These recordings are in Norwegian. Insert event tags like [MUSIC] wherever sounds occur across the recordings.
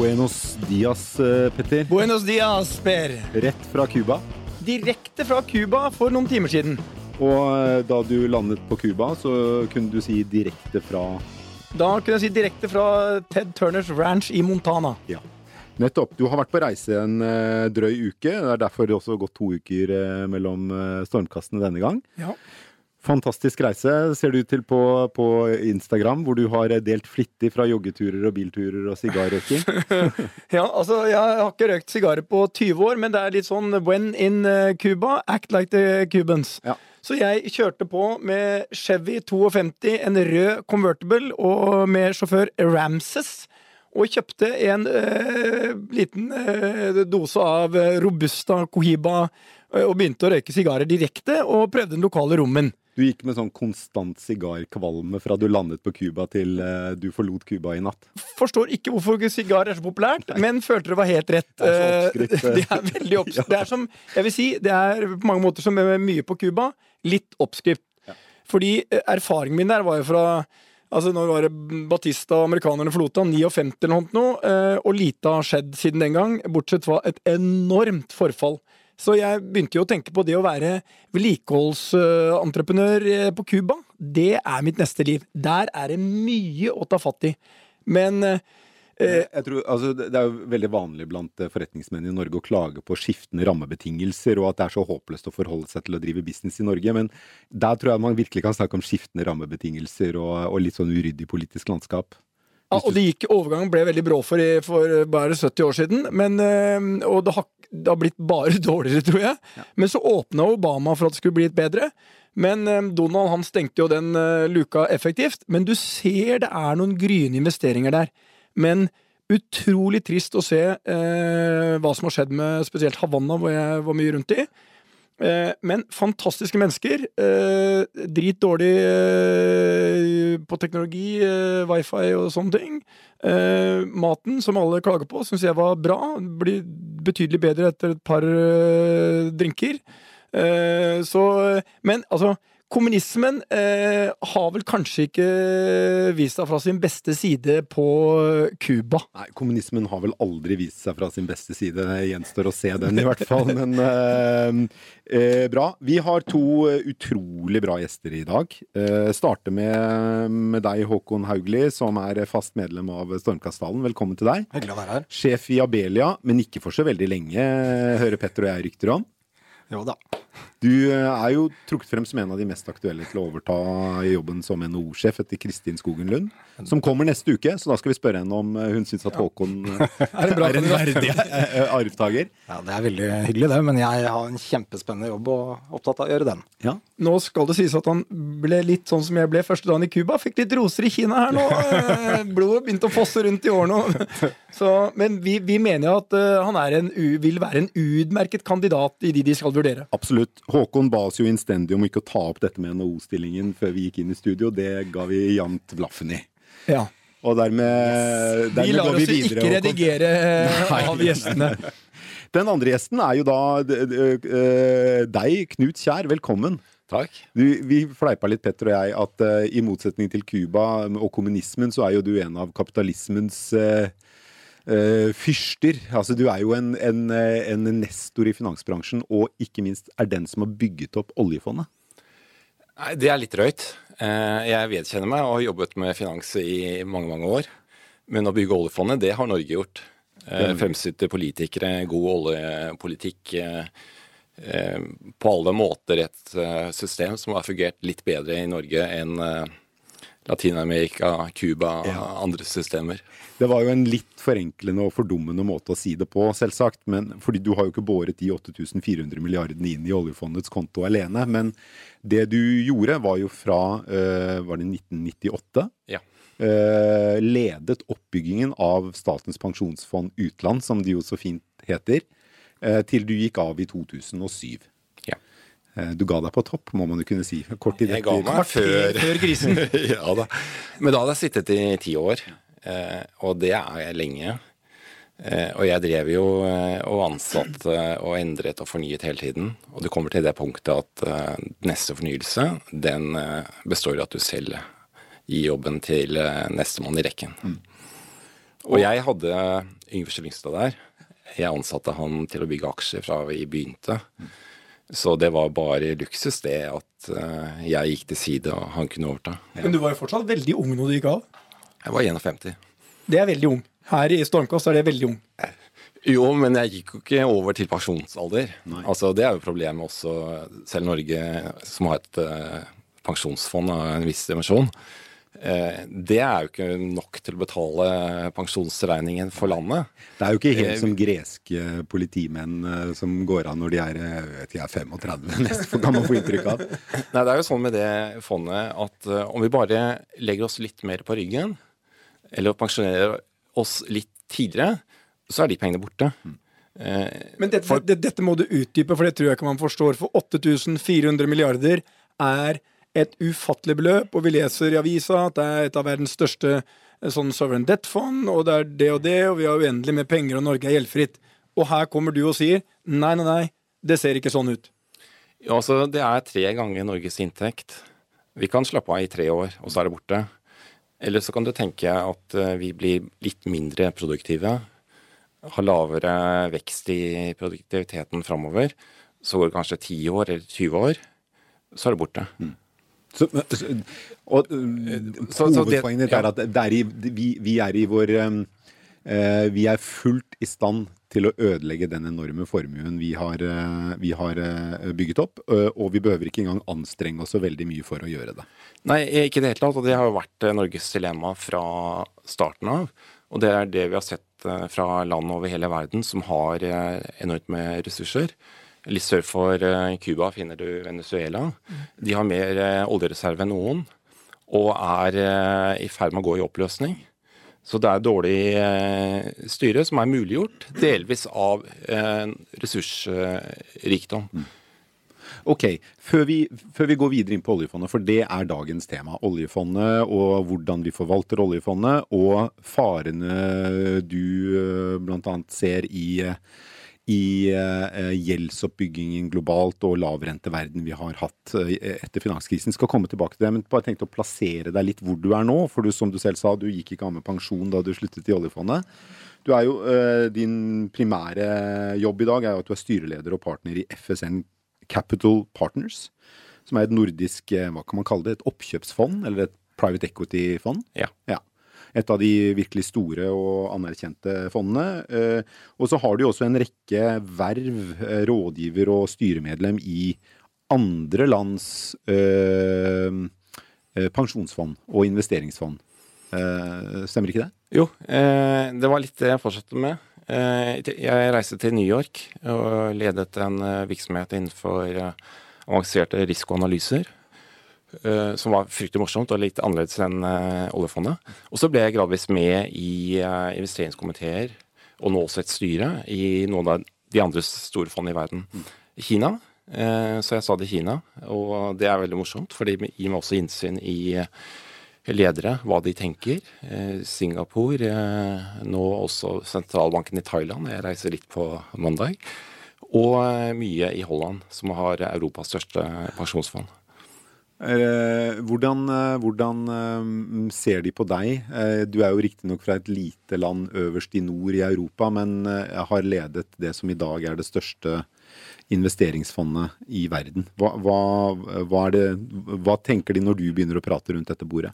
Buenos dias, eh, Petter. Buenos dias, Per. Rett fra Cuba. Direkte fra Cuba for noen timer siden. Og eh, da du landet på Cuba, så kunne du si direkte fra Da kunne jeg si direkte fra Ted Turners ranch i Montana. Ja. Nettopp. Du har vært på reise en eh, drøy uke. Det er derfor det også gått to uker mellom stormkastene denne gang. Ja. Fantastisk reise ser det ut til på, på Instagram, hvor du har delt flittig fra joggeturer og bilturer og sigarrøyking. [LAUGHS] Ja, altså, Jeg har ikke røykt sigarer på 20 år, men det er litt sånn when in eh, Cuba, act like the Cubans. Ja. Så jeg kjørte på med Chevy 52, en rød convertible, og med sjåfør Ramses. Og kjøpte en eh, liten eh, dose av Robusta Cohiba og begynte å røyke sigarer direkte, og prøvde den lokale rommen. Du gikk med sånn konstant sigarkvalme fra du landet på Cuba til uh, du forlot Cuba i natt. Forstår ikke hvorfor sigar er så populært, men følte det var helt rett. Det er oppskrytt, Eh, [LAUGHS] Det er veldig oppskrytt. [LAUGHS] Det er som, jeg vil si, det er på mange måter som med mye på Cuba, litt oppskrift. Fordi eh, erfaringen min der var jo fra Altså, Når var det Batista og amerikanerne forlot han? 59 eller noe, eh, og lite har skjedd siden den gang, bortsett fra et enormt forfall. Så jeg begynte jo å tenke på det å være vedlikeholdsentreprenør eh, på Cuba. Det er mitt neste liv. Der er det mye å ta fatt i. Men eh, tror, altså, det det er jo veldig vanlig blant eh, forretningsmenn i Norge å klage på skiftende rammebetingelser, og at det er så håpløst å forholde seg til å drive business i Norge. Men der tror jeg man virkelig kan snakke om skiftende rammebetingelser og, og litt sånn uryddig politisk landskap. Ja, og det gikk, overgangen ble veldig brå for, for bare 70 år siden. Men, eh, og det har, det har blitt bare [LAUGHS] dårligere, tror jeg. Men så åpna Obama for at det skulle bli litt bedre. Men eh, Donald han stengte jo den eh, luka effektivt. Men du ser det er noen gryende investeringer der. Men utrolig trist å se eh, hva som har skjedd med spesielt Havanna, hvor jeg var mye rundt i. Eh, men fantastiske mennesker. Eh, drit dårlig eh, på teknologi, wifi og sånne ting. Maten, som alle klager på, syns jeg var bra. Blir betydelig bedre etter et par drinker. Så Men altså, kommunismen eh, har vel kanskje ikke vist seg fra sin beste side på Cuba. Nei, kommunismen har vel aldri vist seg fra sin beste side. Det gjenstår å se den, i hvert fall. Men eh, eh, bra. Vi har to eh, utrolig bra gjester i dag. Eh, starter med, med deg, Håkon Haugli, som er fast medlem av Stormkasttalen. Velkommen til deg. Hyggelig å være her. Sjef i Abelia, men ikke for så veldig lenge, hører Petter og jeg rykter om. Jo da. Du eh, er jo trukket frem som en av de mest aktuelle til å overta jobben som NHO-sjef etter Kristin Skogen Lund, som kommer neste uke. Så da skal vi spørre henne om eh, hun syns at Håkon [LAUGHS] eh, Er en bra er en verdig arvtaker. Ja, Det er veldig hyggelig, det. Men jeg har en kjempespennende jobb og opptatt av å gjøre den. Ja. Nå skal det sies at han ble litt sånn som jeg ble første dagen i Cuba. Fikk litt roser i Kina her nå. [LAUGHS] Blodet begynte å fosse rundt i årene. [LAUGHS] Så, men vi, vi mener jo at han er en, vil være en utmerket kandidat i de de skal vurdere. Absolutt. Håkon ba oss jo innstendig om ikke å ta opp dette med NHO-stillingen før vi gikk inn i studio. Det ga vi jevnt blaffen i. Ja. Og dermed, Vi dermed lar går oss vi jo oss ikke redigere eh, [LAUGHS] Nei. av gjestene. Den andre gjesten er jo da eh, deg, Knut Kjær. Velkommen. Takk. Du, vi fleipa litt, Petter og jeg, at uh, i motsetning til Cuba og kommunismen, så er jo du en av kapitalismens eh, eh, fyrster. Altså, du er jo en, en, eh, en nestor i finansbransjen, og ikke minst er den som har bygget opp oljefondet. Nei, det er litt drøyt. Uh, Jeg vedkjenner meg og har jobbet med finans i mange, mange år. Men å bygge oljefondet, det har Norge gjort. Uh, Fremsynte politikere, god oljepolitikk. eh, På alle måter et system som har fungert litt bedre i Norge enn Latin-Amerika, Cuba, andre systemer. Det var jo en litt forenklende og fordummende måte å si det på, selvsagt. Men, fordi du har jo ikke båret de 8400 milliardene inn i oljefondets konto alene. Men det du gjorde, var jo fra eh, Var det 1998? Ja. eh, ledet oppbyggingen av Statens pensjonsfond utland, som det jo så fint heter, eh, til du gikk av i 2007. Eh, du ga deg på topp, må man jo kunne si. Kort tid Jeg ga etter. meg før Før krisen. [LAUGHS] ja da. Men da hadde jeg sittet i ti år, eh, og det er lenge. Eh, og jeg drev jo og ansatte og endret og fornyet hele tiden. Og du kommer til det punktet at neste fornyelse, den består i at du selv gir jobben til nestemann i rekken. Og jeg hadde Yngve Skjellingstad der. Jeg ansatte han til å bygge aksjer fra vi begynte. Så det var bare luksus, det at eh, jeg gikk til side og han kunne overta. Men du var jo fortsatt veldig ung når du gikk av. Jeg var 51. Det er veldig ung. Her i Stormkast er det veldig ung. Jo, men jeg gikk jo ikke over til pensjonsalder. Altså, Det er jo problemet også, selv Norge som har et uh, pensjonsfond av en viss dimensjon. Uh, det er jo ikke nok til å betale pensjonsregningen for landet. Det er jo ikke helt Eh, som greske politimenn uh, som går av når de er, vet, de er 35, [LAUGHS] nesten, kan man få inntrykk av. Nei, det er jo sånn med det fondet at om vi bare legger oss litt mer på ryggen, eller pensjonerer oss litt tidligere, så er de pengene borte. Eh, Men dette, for, dette må du utdype, for det tror jeg ikke man forstår. For 8400 milliarder er et ufattelig beløp, og vi leser i avisa at det er et av verdens største eh, sånn sovereign debt-fond, og det er det og det, og vi har uendelig med penger, og Norge er gjeldfritt. Og her kommer du og sier nei, nei, nei, det ser ikke sånn ut. ja, altså, det er tre ganger Norges inntekt. Vi kan slappe av i tre år, og så er det borte. Eller så kan du tenke at eh, vi blir litt mindre produktive, har lavere vekst i produktiviteten framover. Så går det kanskje 10 år eller 20 år, så er det borte. Så, så, og uh, så- så det- hovedpoenget ditt er at det er i, vi, vi er i vår um, eh, Vi er fullt i stand til å ødelegge den enorme formuen vi har, uh, vi har uh, bygget opp, eh, og vi behøver ikke engang anstrenge oss så veldig mye for å gjøre det. Nei, ikke i det hele tatt. Og det har jo vært eh, Norges dilemma fra starten av. Og det er det vi har sett eh, fra land over hele verden som har eh, enormt med ressurser. Litt sør for eh, Cuba finner du Venezuela. De har mer eh, oljereserve enn noen, og er eh, i ferd med å gå i oppløsning. Så det er dårlig styre som er muliggjort, delvis av ressursrikdom. Ok, før vi, før vi går videre inn på oljefondet, for det er dagens tema. Oljefondet og hvordan vi forvalter oljefondet, og farene du bl.a. ser i, i eh, gjeldsoppbyggingen globalt og lavrenteverden vi har hatt eh, etter finanskrisen. Skal komme tilbake til det, men bare tenkte å plassere deg litt hvor du er nå. For du, som du selv sa, du gikk ikke av med pensjon da du sluttet i oljefondet. Du er jo, eh, Din primære jobb i dag er jo at du er styreleder og partner i FSN Capital Partners, som er et nordisk eh, hva kan man kalle det, et oppkjøpsfond, eller et private equity-fond. Ja. Ja. Et av de virkelig store og anerkjente fondene. Eh, Og så har du jo også en rekke verv, eh, rådgiver og styremedlem i andre lands eh, pensjonsfond og investeringsfond. Stemmer ikke det? Jo, det var litt det jeg fortsatte med. Jeg reiste til New York og ledet en virksomhet innenfor avanserte risikoanalyser. Eh, som var fryktelig morsomt og litt annerledes enn eh, oljefondet. Og så ble jeg gradvis med i eh, investeringskomiteer, og nå også et styre, i noen av de andre store fondene i verden. Kina. eh, så jeg sa det Kina, og det er veldig morsomt, for det gir meg også innsyn i ledere, hva de tenker. Singapore, nå også sentralbanken i Thailand. Jeg reiser litt på mandag. Og mye i Holland, som har Europas største pensjonsfond. Eh, hvordan eh, hvordan eh, ser de på deg? Du er jo riktignok fra et lite land øverst i nord i Europa, men har ledet det som i dag er det største investeringsfondet i verden. Hva, hva, hva, det, hva tenker de når du begynner å prate rundt dette bordet?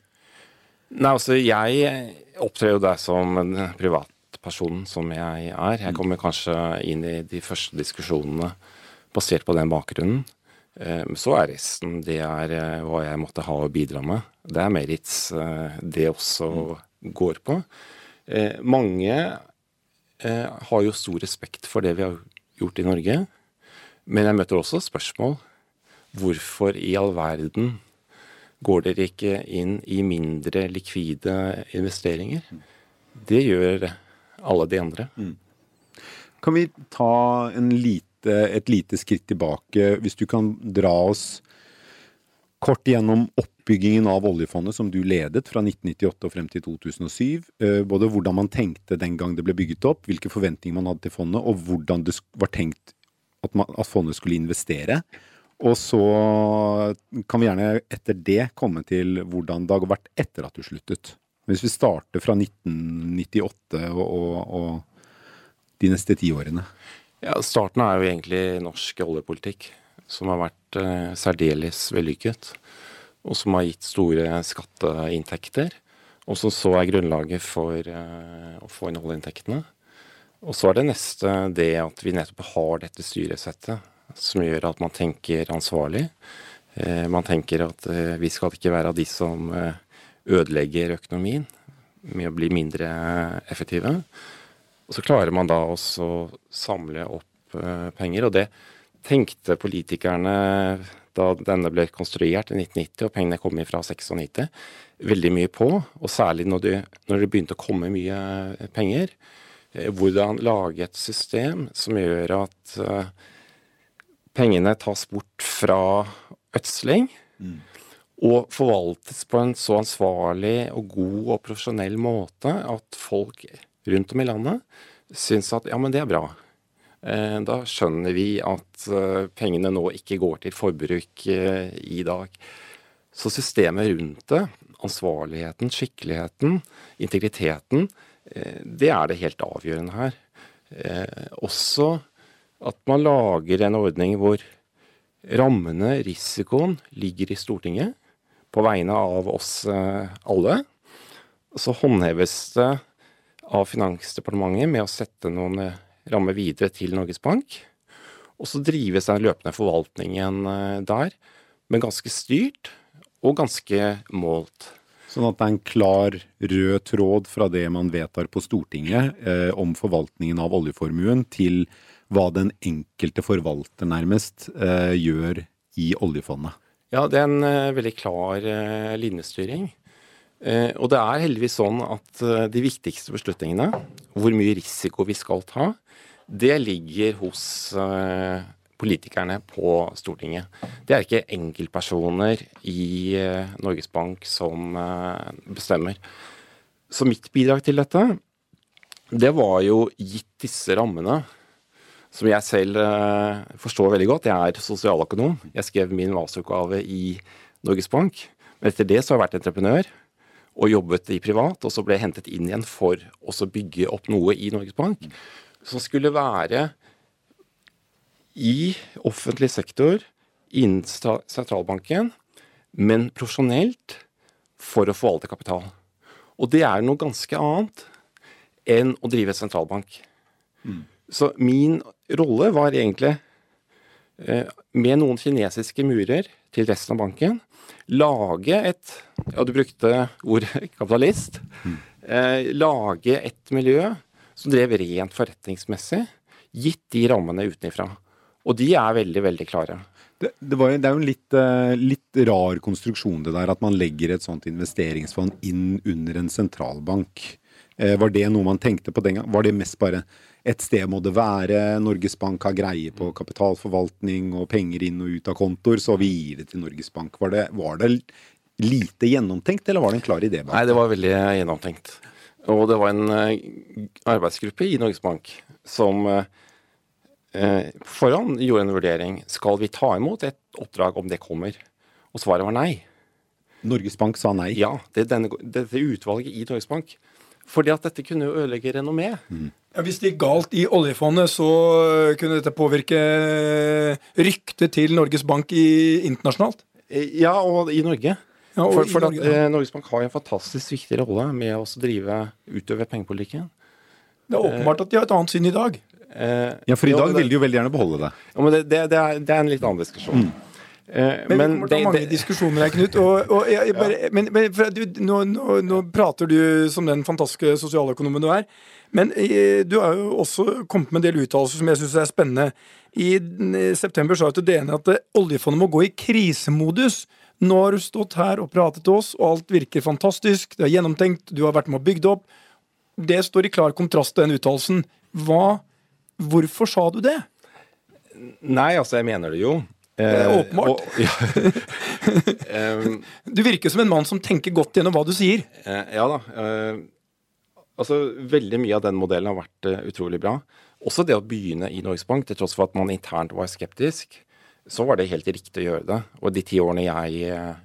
Nei, altså jeg opptrer jo deg som en privatperson som jeg er. Jeg kommer kanskje inn i de første diskusjonene basert på den bakgrunnen. Eh, Så er resten det er eh, hva jeg måtte ha å bidra med. Det er merits eh, det også går på. Mange har jo stor respekt for det vi har gjort i Norge. Men jeg møter også spørsmål. Hvorfor i all verden går dere ikke inn i mindre likvide investeringer? Det gjør alle de andre. Kan vi ta en lite, et lite skritt tilbake, hvis du kan dra oss kort gjennom oppbyggingen av oljefondet som du ledet fra 1998 og frem til 2007. eh, Både hvordan man tenkte den gang det ble bygget opp, hvilke forventninger man hadde til fondet, og hvordan det var tenkt at, man, at fondet skulle investere. Og så kan vi gjerne etter det komme til hvordan det har vært etter at du sluttet. Hvis vi starter fra 1998 og, og, og de neste ti årene. Ja, Starten er jo egentlig norsk oljepolitikk, som har vært eh, særdeles vellykket. Og som har gitt store skatteinntekter. Og som så er grunnlaget for eh, å få inn oljeinntektene. Og så er det neste det at vi nettopp har dette styresettet som gjør at man tenker ansvarlig. Eh, man tenker at eh, vi skal ikke være av de som eh, ødelegger økonomien med å bli mindre effektive. Og så klarer man da også å samle opp uh, penger. Og det tenkte politikerne da denne ble konstruert i 1990 og pengene kom fra 96, veldig mye på. Og særlig når det, når det begynte å komme mye penger. Uh, hvordan lage et system som gjør at pengene tas bort fra ødsling. Mm og forvaltes på en så ansvarlig og god og profesjonell måte at folk rundt om i landet syns at ja, men det er bra. Eh, da skjønner vi at eh, pengene nå ikke går til forbruk eh, i dag. Så systemet rundt det, ansvarligheten, skikkeligheten, integriteten, det er det helt avgjørende her. Også at man lager en ordning hvor rammene, risikoen, ligger i Stortinget på vegne av oss alle. Så håndheves det av Finansdepartementet med å sette noen eh, rammer videre til Norges Bank. Og så drives den løpende forvaltningen eh, der, men ganske styrt og ganske målt. Sånn at det er en klar rød tråd fra det man vedtar på Stortinget eh, om forvaltningen av oljeformuen, til hva den enkelte forvalter nærmest eh, gjør i oljefondet. Ja, det er en eh, veldig klar uh, linjestyring. Uh, og det er heldigvis sånn at de viktigste beslutningene, hvor mye risiko vi skal ta, det ligger hos politikerne på Stortinget. Det er ikke enkeltpersoner i Norges Bank som bestemmer. Så mitt bidrag til dette, det var jo gitt disse rammene som jeg selv forstår veldig godt. Jeg er sosialøkonom. Jeg skrev min masteroppgave i Norges Bank. Men etter det så har jeg vært entreprenør og jobbet i privat, og så ble jeg hentet inn igjen for å bygge opp noe i Norges Bank som skulle være i offentlig sektor, innen sentralbanken, men profesjonelt for å forvalte kapital. Og det er noe ganske annet enn å drive et sentralbank. Mm. Så min rolle var egentlig, eh, med noen kinesiske murer til resten av banken, lage et Ja, du brukte ordet [LAUGHS] kapitalist. Mm. lage et miljø som drev rent forretningsmessig, gitt de rammene utenfra. Og de er veldig, veldig klare. Det, det, var, det, er jo en litt, uh, litt, rar konstruksjon det der, at man legger et sånt investeringsfond inn under en sentralbank. Uh, var det noe man tenkte på den gang? Var det mest bare et sted må det være. Norges Bank har greie på kapitalforvaltning og penger inn og ut av kontoer, så vi gir det til Norges Bank. Var det, var det lite gjennomtenkt, eller var det en klar idé? Bak? Nei, det var veldig gjennomtenkt. Og det var en uh, arbeidsgruppe i Norges Bank som uh, på forhånd gjorde en vurdering. Skal vi ta imot et oppdrag om det kommer? Og svaret var nei. Norges Bank sa nei? Ja. Det, denne, dette utvalget i Norges Bank fordi at dette kunne jo ødelegge renommé. Mm. Ja, hvis det gikk galt i oljefondet, så kunne dette påvirke ryktet til Norges Bank i, internasjonalt? Eh, ja, og i Norge. Ja, og for, for i Norge, at, eh, Norges Bank har jo en fantastisk viktig rolle med å drive utøve pengepolitikken. Det er åpenbart at de har et annet syn i dag. Eh, ja, for i dag vil de jo veldig gjerne beholde det. Ja, men det, det, det, er, det er, en litt annen diskusjon. Mm. Eh, men, men, det, å mange det, diskusjoner her, Knut. Og, og jeg, jeg bare, ja. Men, men du, nå, nå, nå, prater du som den fantastiske sosialøkonomen du er. Men eh, du har jo også kommet med en del uttalelser som jeg syns er spennende. I september sa du til DN at eh, oljefondet må gå i krisemodus. Nå har du stått her og pratet til oss, og alt virker fantastisk. Det er gjennomtenkt, du har vært med og bygd opp. Det står i klar kontrast til den uttalelsen. Hvorfor sa du det? Nei, altså, jeg mener det jo. Er eh, åpenbart. [LAUGHS] ja. du virker som en mann som tenker godt gjennom hva du sier. Eh, ja da. Eh, altså, Veldig mye av den modellen har vært utrolig bra. Også det å begynne i Norges Bank, til tross for at man internt var skeptisk, så var det helt riktig å gjøre det. Og de ti årene jeg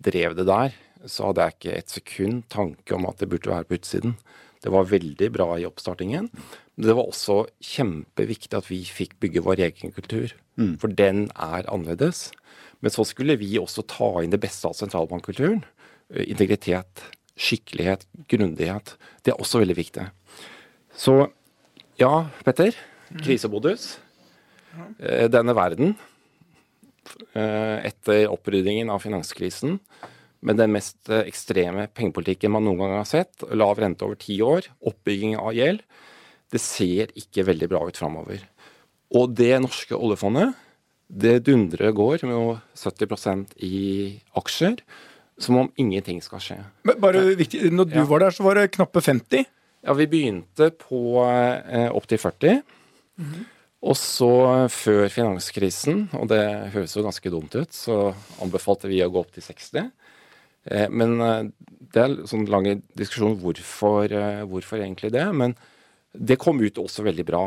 drev det der, så hadde jeg ikke et sekund tanke om at det burde være på utsiden. Det var veldig bra i oppstartingen. Men det var også kjempeviktig at vi fikk bygge vår egen kultur. For den er annerledes. Men så skulle vi også ta inn det beste av sentralbankkulturen. Eh, Integritet, skikkelighet, grundighet. Det er også veldig viktig. Så ja, Petter. Krisemodus. Eh, Denne verden, eh, etter oppryddingen av finanskrisen, med den mest eh, ekstreme pengepolitikken man noen gang har sett, lav rente over ti år, oppbygging av gjeld, det ser ikke veldig bra ut framover. Og det norske oljefondet, det dundrer går med 70% i aksjer, som om ingenting skal skje. Men bare viktig, når du Ja. var der, så var det knappe 50. Ja, vi begynte på eh, opp til 40. Og så, før finanskrisen, og det høres jo ganske dumt ut, så anbefalte vi å gå opp til 60. Eh, men eh, det er sånn lang diskusjon hvorfor, eh, hvorfor egentlig det. Men det kom ut også veldig bra.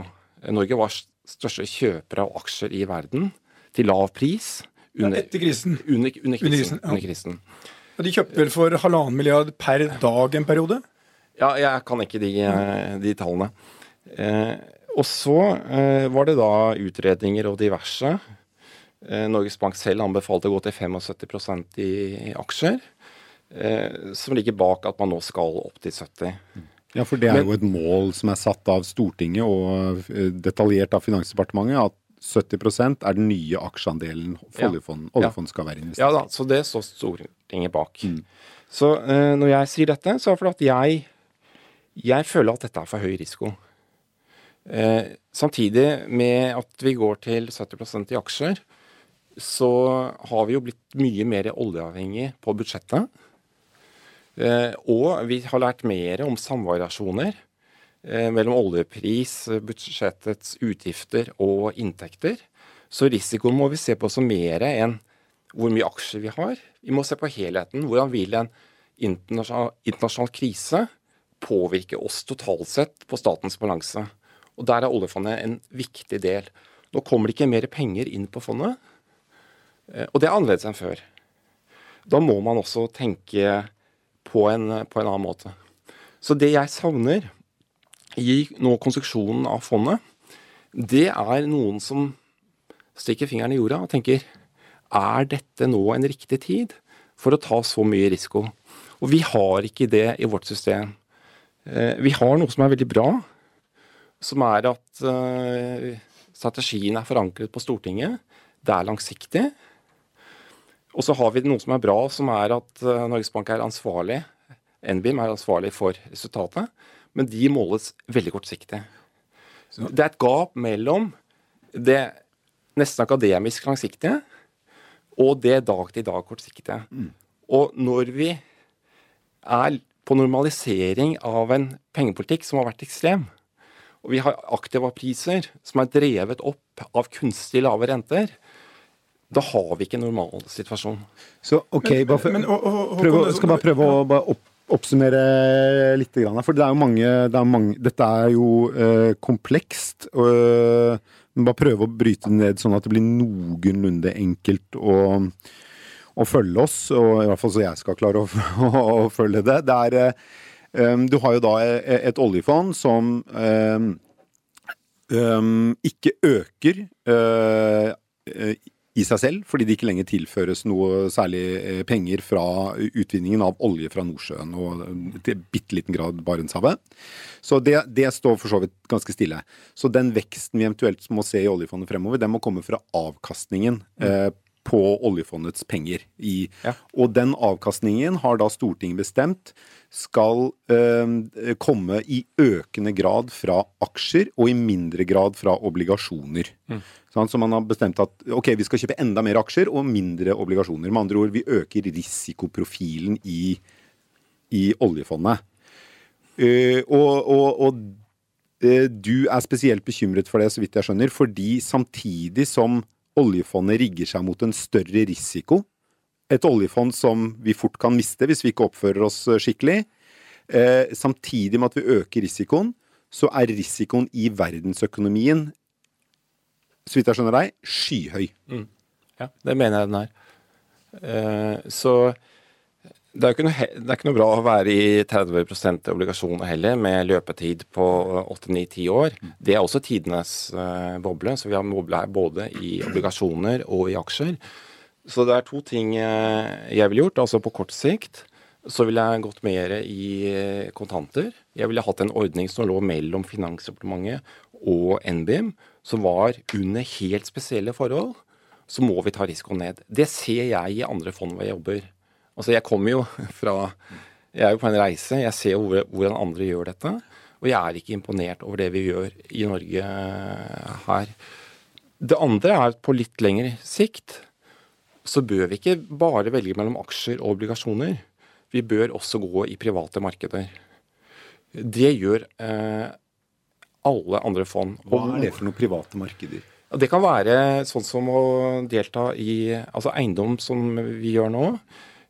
Norge var største kjøper av aksjer i verden til lav pris. Under, Etter krisen. under, under krisen. krisen, ja. Under krisen. De kjøpte vel for halvannen milliard per dag en periode? Ja, jeg kan ikke de, de tallene. Eh, og så eh, var det da utredninger og diverse. Eh, Norges Bank selv anbefalte å gå til 75 i, i aksjer. Eh, som ligger bak at man nå skal opp til 70. Ja, for det er Men- jo et mål som er satt av Stortinget og eh, detaljert av Finansdepartementet, at 70% er den nye aksjeandelen Ja. oljefond, oljefond skal være investert. Ja da, så det står Stortinget bak. Så eh, når jeg sier dette, så er det fordi at jeg, jeg føler at dette er for høy risiko. Eh, samtidig med at vi går til 70% i aksjer, så har vi jo blitt mye mer oljeavhengig på budsjettet. Eh, og vi har lært mer om samvariasjoner eh, mellom oljepris, budsjettets utgifter og inntekter. Så risikoen må vi se på som mer enn hvor mye aksjer vi har. Vi må se på helheten. Hvordan vil en internasjonal, internasjonal krise påvirke oss totalt sett på statens balanse? Og Der er oljefondet en viktig del. Nå kommer det ikke mer penger inn på fondet, eh, og det er annerledes enn før. Da må man også tenke på en, på en annen måte. Så det jeg savner i nå konstruksjonen av fondet, det er noen som stikker fingeren i jorda og tenker er dette nå en riktig tid for å ta så mye risiko? Og vi har ikke det i vårt system. Eh, Vi har noe som er veldig bra, som er at eh, strategien er forankret på Stortinget. Det er langsiktig. Og så har vi noe som er bra, som er at eh, Norges Bank er ansvarlig. NBIM er ansvarlig for resultatet, men de måles veldig kortsiktig. Det er et gap mellom det nesten akademisk langsiktige og det dag-til-dag kortsiktige. Og når vi er på normalisering av en pengepolitikk som har vært ekstrem, og vi har aktiva priser som er drevet opp av kunstig lave renter, da har vi ikke en normal situasjon. Så ok, bare for, men, og- og- prøv, å- Håkon, skal bare prøve å bare opp, oppsummere litt. For det er jo mange, det er mange Dette er jo eh, komplekst. Og, men bare prøve å bryte det ned sånn at det blir noenlunde enkelt å, å følge oss. Og i hvert fall så jeg skal klare å, [LAUGHS] å, følge det. det er, eh, um, du har jo da et, et oljefond som um, ikke øker uh, i seg selv, fordi det ikke lenger tilføres noe særlig eh, penger fra utvinningen av olje fra Nordsjøen og eh, til bitte liten grad Barentshavet. Så det, det står for så vidt ganske stille. Så den veksten vi eventuelt må se i oljefondet fremover, den må komme fra avkastningen eh, på oljefondets penger. I, Ja. Og den avkastningen har da Stortinget bestemt skal eh, komme i økende grad fra aksjer og i mindre grad fra obligasjoner. Sånn, så man har bestemt at ok, vi skal kjøpe enda mer aksjer og mindre obligasjoner. Med andre ord, vi øker risikoprofilen i, i oljefondet. Uh, og og, og uh, du er spesielt bekymret for det, så vidt jeg skjønner, fordi samtidig som oljefondet rigger seg mot en større risiko, et oljefond som vi fort kan miste hvis vi ikke oppfører oss eh, skikkelig, uh, samtidig med at vi øker risikoen, så er risikoen i verdensøkonomien, så vidt jeg skjønner deg, skyhøy. Ja, det mener jeg den er. Uh, så Det er, noe, det er, ikke noe, bra å være i 30% obligasjoner heller, med løpetid på 8-9-10 år. Det er også tidenes uh, boble, så vi har boble her både i obligasjoner og i aksjer. Så det er to ting uh, jeg ville gjort. Altså på kort sikt så ville jeg gått mer i kontanter. Jeg ville hatt en ordning som lå mellom Finansdepartementet og NBIM, som var under helt spesielle forhold. Så må vi ta risikoen ned. Det ser jeg i andre fond hvor jeg jobber. Altså, jeg kommer jo [LAUGHS] fra Jeg er jo på en reise. Jeg ser jo hvordan andre gjør dette. Og jeg er ikke imponert over det vi gjør i Norge her. Det andre er at på litt lengre sikt så bør vi ikke bare velge mellom aksjer og obligasjoner. Vi bør også gå i private markeder. Det gjør eh, alle andre fond. Hva er det for noen private markeder? Det kan være sånn som å delta i altså eiendom, som vi gjør nå.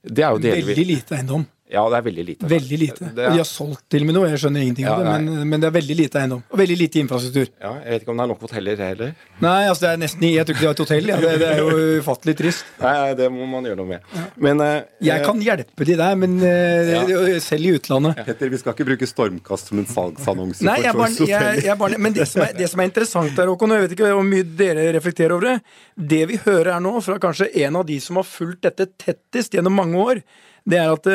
Det er jo delvis Veldig lite eiendom. Ja, det er veldig lite. Veldig lite. Det er... Og de har solgt til og med noe, jeg skjønner ingenting ja, av det, men, men, det er veldig lite eiendom. Og veldig lite infrastruktur. Ja, Jeg vet ikke om det er nok hoteller heller. Nei, altså det er nesten Jeg tror ikke de har et hotell, ja. det, det, er jo ufattelig trist. Nei, det må man gjøre noe med. Ja. Men uh, Jeg kan hjelpe de der, men uh, ja. selv i utlandet. Petter, vi skal ikke bruke stormkast som en salgsannonse. Nei, jeg bare, jeg, jeg bare, men det som, er, det som, er, interessant der, Håkon, jeg vet ikke hvor mye dere reflekterer over det Det vi hører her nå, fra kanskje en av de som har fulgt dette tettest gjennom mange år, det er at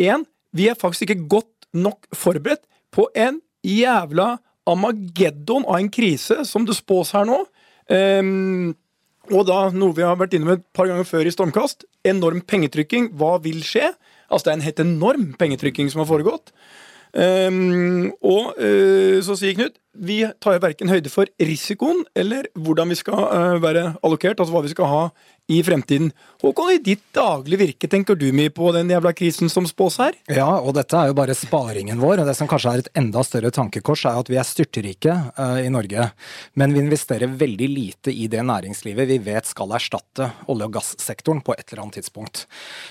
én, vi er faktisk ikke godt nok forberedt på en jævla amageddon av en krise som det spås her nå. Um, og da noe vi har vært inne med et par ganger før i Stormkast. Enorm pengetrykking. Hva vil skje? Altså Det er en helt enorm pengetrykking som har foregått. Um, og uh, så sier Knut vi tar jo verken høyde for risikoen eller hvordan vi skal uh, være allokert, altså hva vi skal ha i fremtiden. Håkon, i ditt daglige virke tenker du mye på den jævla krisen som spås her? Ja, og dette er jo bare sparingen vår. Og det som kanskje er et enda større tankekors, er at vi er styrterike uh, i Norge. Men vi investerer veldig lite i det næringslivet vi vet skal erstatte olje- og gassektoren på et eller annet tidspunkt.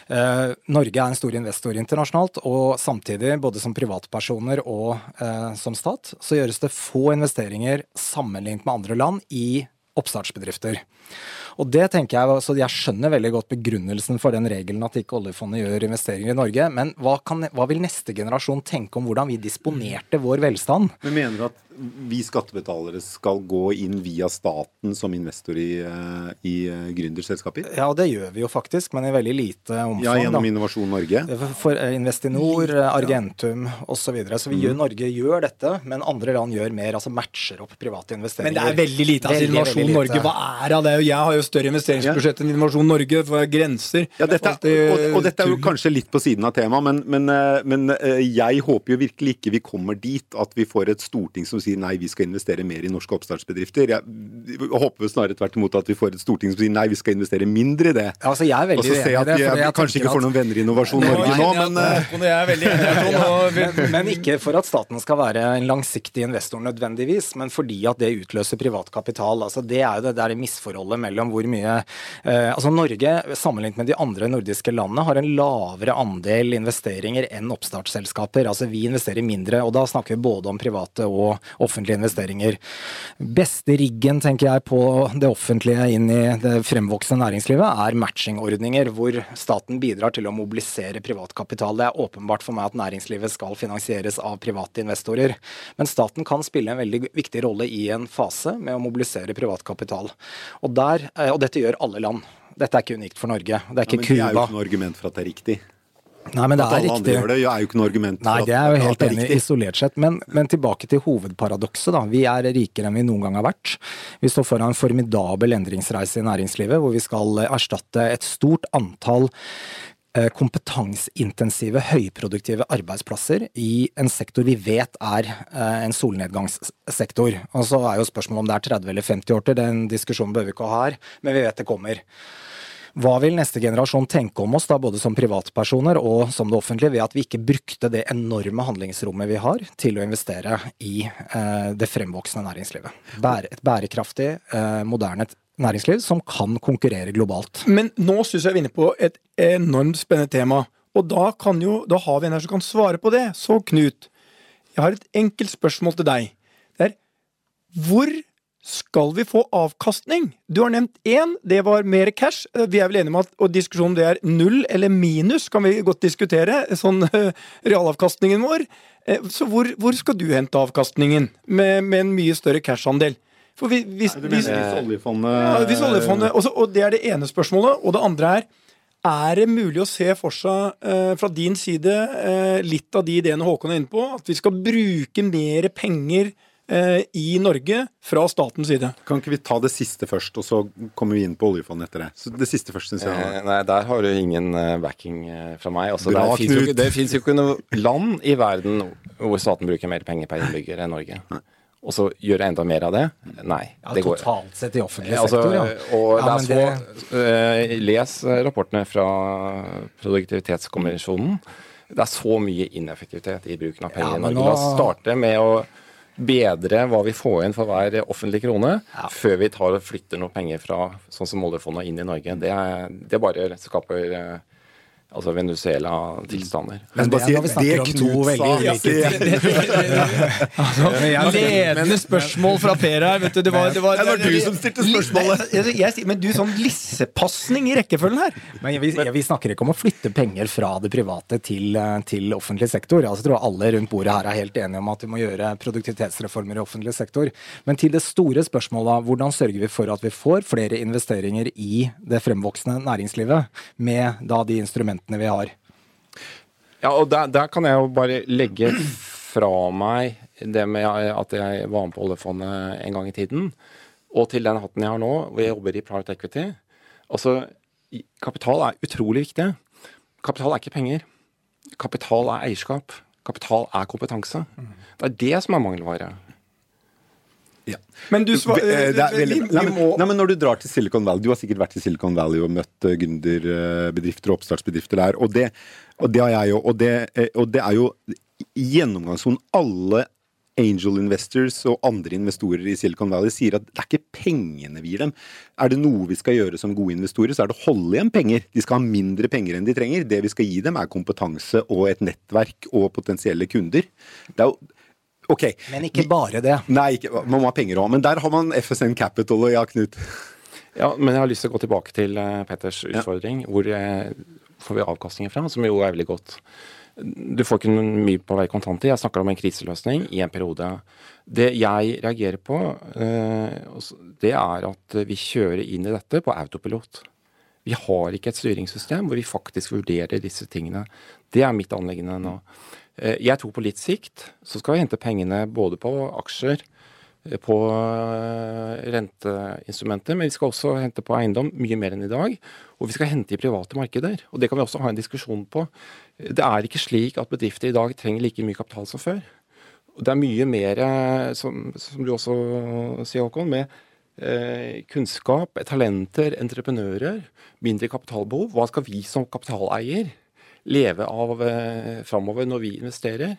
Uh, Norge er en stor investor internasjonalt, og samtidig, både som privatpersoner og som stat, så gjøres det få investeringer sammenlignet med andre land i oppstartsbedrifter. Og det tenker Jeg så jeg skjønner veldig godt begrunnelsen for den regelen at ikke oljefondet gjør investeringer i Norge. Men hva, kan, hva vil neste generasjon tenke om hvordan vi disponerte vår velstand? Men Mener du at vi skattebetalere skal gå inn via staten som investor i, eh, i eh, gründerselskaper? Ja, det gjør vi jo faktisk, men i veldig lite omfang. Ja, Gjennom da. Innovasjon Norge? For eh, Investinor, Argentum osv. Så, videre. så vi gjør, mm. Norge gjør dette, men andre land gjør mer. Altså matcher opp private investeringer. Men det er veldig lite. altså Innovasjon veldig Norge, hva er av det? Jeg har jo større investeringsbudsjett enn Innovasjon Norge, for grenser. Ja, dette, og, og, dette er jo kanskje litt på siden av temaet, men, men, men jeg håper jo virkelig ikke vi kommer dit at vi får et storting som sier nei, vi skal investere mer i norske oppstartsbedrifter. Jeg håper snarere tvert imot at vi får et storting som sier nei, vi skal investere mindre i det. Altså, jeg er veldig og så ser jeg at vi jeg, jeg kanskje ikke får noen venner i Innovasjon Norge nå, men [LAUGHS] men, men ikke for at staten skal være en langsiktig investor nødvendigvis, men fordi at det utløser privat kapital. Altså, det er jo det der misforholdet mellom hvor mye eh, Altså Norge, sammenlignet med de andre nordiske landene, har en lavere andel investeringer enn oppstartsselskaper. Altså Vi investerer mindre, og da snakker vi både om private og offentlige investeringer. Beste riggen, tenker jeg, på det offentlige inn i det fremvoksende næringslivet, er matchingordninger, hvor staten bidrar til å mobilisere privat kapital. Det er åpenbart for meg at næringslivet skal finansieres av private investorer. Men staten kan spille en veldig viktig rolle i en fase med å mobilisere privat kapital. Og, der, eh, og dette gjør alle land. Dette er ikke unikt for Norge. Det er ikke Cuba. Ja, men det er jo ikke noe argument for at det er riktig. Nei, men det er riktig. Gjør det, er jo ikke noe argument. Nei, det er jo helt enig isolert sett. Men, men, tilbake til hovedparadokset. da. Vi er rikere enn vi noen gang har vært. Vi står foran en formidabel endringsreise i næringslivet, hvor vi skal erstatte et stort antall eh, kompetanseintensive, høyproduktive arbeidsplasser i en sektor vi vet er eh, en solnedgangssektor. Og så er jo spørsmålet om det er 30 eller 50 år til, den diskusjonen bør vi ikke ha her, men vi vet det kommer. Hva vil neste generasjon tenke om oss, da, både som privatpersoner og som det offentlige, ved at vi ikke brukte det enorme handlingsrommet vi har til å investere i eh, det fremvoksende næringslivet? Bære, et bærekraftig, eh, moderne næringsliv som kan konkurrere globalt. Men nå syns jeg vi er inne på et enormt spennende tema. Og da, jo, da har vi en her som kan svare på det. Så Knut, jeg har et enkelt spørsmål til deg. Det er hvor skal vi få avkastning? Du har nevnt én, det var mer cash. Vi er vel enige om at og diskusjonen om det er null eller minus, kan vi godt diskutere. Sånn realavkastningen vår. Så hvor, hvor skal du hente avkastningen med, med en mye større cash-andel? For vi, hvis, Nei, hvis, hvis oljefondet ja, hvis oljefondet, også, Og det er det ene spørsmålet. Og det andre er er det mulig å se for seg eh, fra din side eh, litt av de ideene Håkon er inne på? At vi skal bruke mer penger eh, i Norge fra statens side? Kan ikke vi ta det siste først, og så kommer vi inn på oljefondet etter det? Så det siste først, syns jeg. Eh, nei, der har du ingen uh, backing uh, fra meg. Altså, Bra, det fins jo, jo, ikke noe land i verden hvor staten bruker mer penger per innbygger enn Norge. Nei og så gjøre enda mer av det? Nei. Ja, det går Totalt sett i offentlig altså, sektor, ja. Og ja, det er det... uh, les rapportene fra Produktivitetskommisjonen. Det er så mye ineffektivitet i bruken av penger i Norge. Nå... La oss starte med å bedre hva vi får inn for hver offentlig krone, ja. før vi tar og flytter noe penger fra sånn som oljefondet inn i Norge. Det, det bare skaper uh, Altså Venezuela-tilstander. Men det, det, det Knut det altså, Ledende spørsmål fra Per her. Vet du, det var, det var, det var du som stilte spørsmålet. Jeg, jeg, men du, sånn lissepasning i rekkefølgen her. Men vi, vi, snakker ikke om å flytte penger fra det private til, til offentlig sektor. Altså, jeg tror alle rundt bordet her er helt enige om at vi må gjøre produktivitetsreformer i offentlig sektor. Men til det store spørsmålet, hvordan sørger vi for at vi får flere investeringer i det fremvoksende næringslivet med da de instrumentene mulighetene vi har. Ja, og der, der, kan jeg jo bare legge fra meg det med at jeg var med på oljefondet en gang i tiden, og til den hatten jeg har nå, hvor jeg jobber i private equity. Altså, kapital er utrolig viktig. Kapital er ikke penger. Kapital er eierskap. Kapital er kompetanse. Det er det som er mangelvare. Ja. Men du svar, eh, men når du drar til Silicon Valley Du har sikkert vært i Silicon Valley og møtt uh, gründerbedrifter og oppstartsbedrifter der. Og det, og det har jeg jo. Og det, eh, og det er jo gjennomgangssonen. Alle angel investors og andre investorer i Silicon Valley sier at det er ikke pengene vi gir dem. Er det noe vi skal gjøre som gode investorer, så er det å holde igjen penger. De skal ha mindre penger enn de trenger. Det vi skal gi dem, er kompetanse og et nettverk og potensielle kunder. Det er jo Ok. Men ikke bare det. Nei, ikke, man må ha penger òg. Men der har man FSN Capital og ja, Knut. Ja, men jeg har lyst til å gå tilbake til uh, Petters utfordring. Ja. Hvor uh, får vi avkastningen fra? Som jo er veldig godt. Du får ikke mye på vei kontanter. Jeg snakker om en kriseløsning i en periode. Det jeg reagerer på, uh, det er at vi kjører inn i dette på autopilot. Vi har ikke et styringssystem hvor vi faktisk vurderer disse tingene. Det er mitt anliggende nå. Eh, jeg tror på litt sikt så skal vi hente pengene både på aksjer, eh, på eh, renteinstrumenter, men vi skal også hente på eiendom mye mer enn i dag. Og vi skal hente i private markeder. Og det kan vi også ha en diskusjon på. Det er ikke slik at bedrifter i dag trenger like mye kapital som før. Det er mye mer, som, som du også sier, Håkon, med eh, kunnskap, talenter, entreprenører, mindre kapitalbehov. Hva skal vi som kapitaleier leve av eh, framover når vi investerer.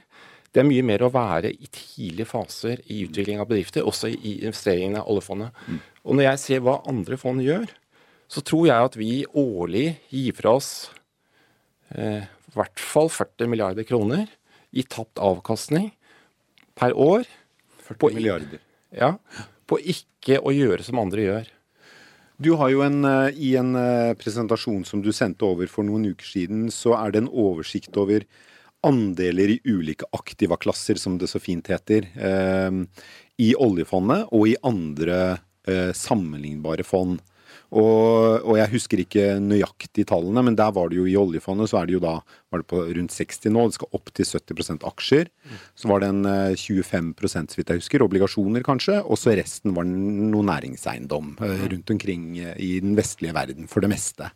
Det er mye mer å være i tidlige faser i utvikling av bedrifter, også i investeringene av oljefondet. Mm. Og når jeg ser hva andre fond gjør, så tror jeg at vi årlig gir fra oss eh, i hvert fall 40 milliarder kroner i tapt avkastning per år. 40 på, milliarder. Ja, på ikke å gjøre som andre gjør. Du har jo en, eh, I en eh, presentasjon som du sendte over for noen uker siden, så er det en oversikt over andeler i ulike aktivaklasser, som det så fint heter, eh, i oljefondet og i andre eh, sammenlignbare fond. Og, og, jeg husker ikke nøyaktig tallene, men der var det jo i oljefondet så er det jo da var det på rundt 60 nå. Det skal opp til 70% aksjer. Så var det en 25 eh, så vidt jeg husker, obligasjoner kanskje. Og så resten var noe næringseiendom eh, rundt omkring eh, i den vestlige verden for det meste.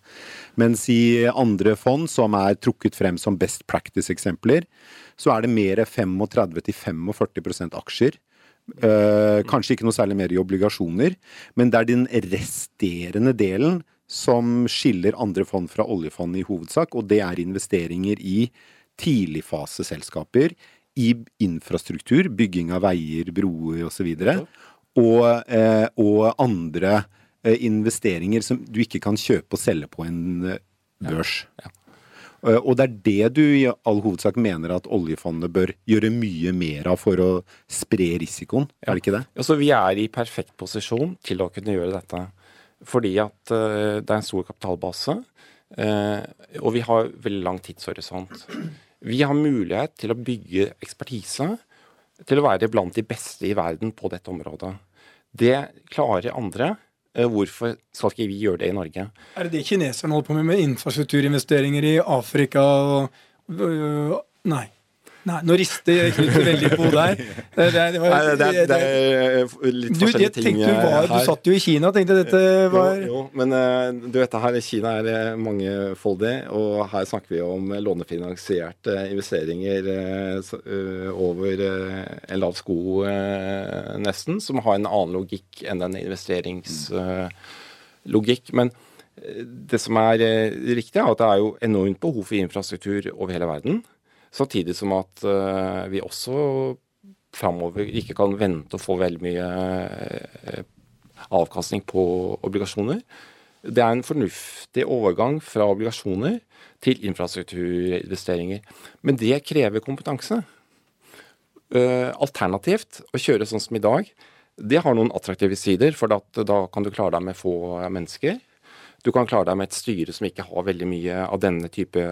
Mens i andre fond som er trukket frem som best practice-eksempler, så er det mer 35-45% aksjer. Uh, kanskje ikke noe særlig mer i obligasjoner, men det er den resterende delen som skiller andre fond fra oljefond i hovedsak, og det er investeringer i tidligfaseselskaper, i infrastruktur, bygging av veier, broer osv., og, og, eh, og andre eh, investeringer som du ikke kan kjøpe og selge på en børs. Ja, ja. Og det er det du i all hovedsak mener at oljefondet bør gjøre mye mer av for å spre risikoen, er det ikke det? Altså, vi er i perfekt posisjon til å kunne gjøre dette. Fordi at uh, det er en stor kapitalbase, uh, og vi har veldig lang tidshorisont. Vi har mulighet til å bygge ekspertise til å være blant de beste i verden på dette området. Det klarer andre. Eh, hvorfor skal ikke vi gjøre det i Norge? Er det det kineserne holder på med, med infrastrukturinvesteringer i Afrika og øh, Nei. Nei, nå rister Knut veldig på der. Det, det, det, var, Nei, det, det er litt du, forskjellige ting du, var, du satt jo i Kina og tenkte dette var Jo, jo men eh, du vet her, Kina er eh, mangefoldig, og her snakker vi om lånefinansierte investeringer over en lav sko, nesten, som har en annen logikk enn den investeringslogikk. Men det som er riktig, er at det er jo enormt behov for infrastruktur over hele verden. Samtidig som at uh, vi også framover ikke kan vente å få veldig mye uh, avkastning på obligasjoner. Det er en fornuftig overgang fra obligasjoner til infrastrukturinvesteringer. Men det krever kompetanse. Uh, alternativt å kjøre sånn som i dag, det har noen attraktive sider. For da kan du klare deg med få mennesker. Du kan klare deg med et styre som ikke har veldig mye av denne type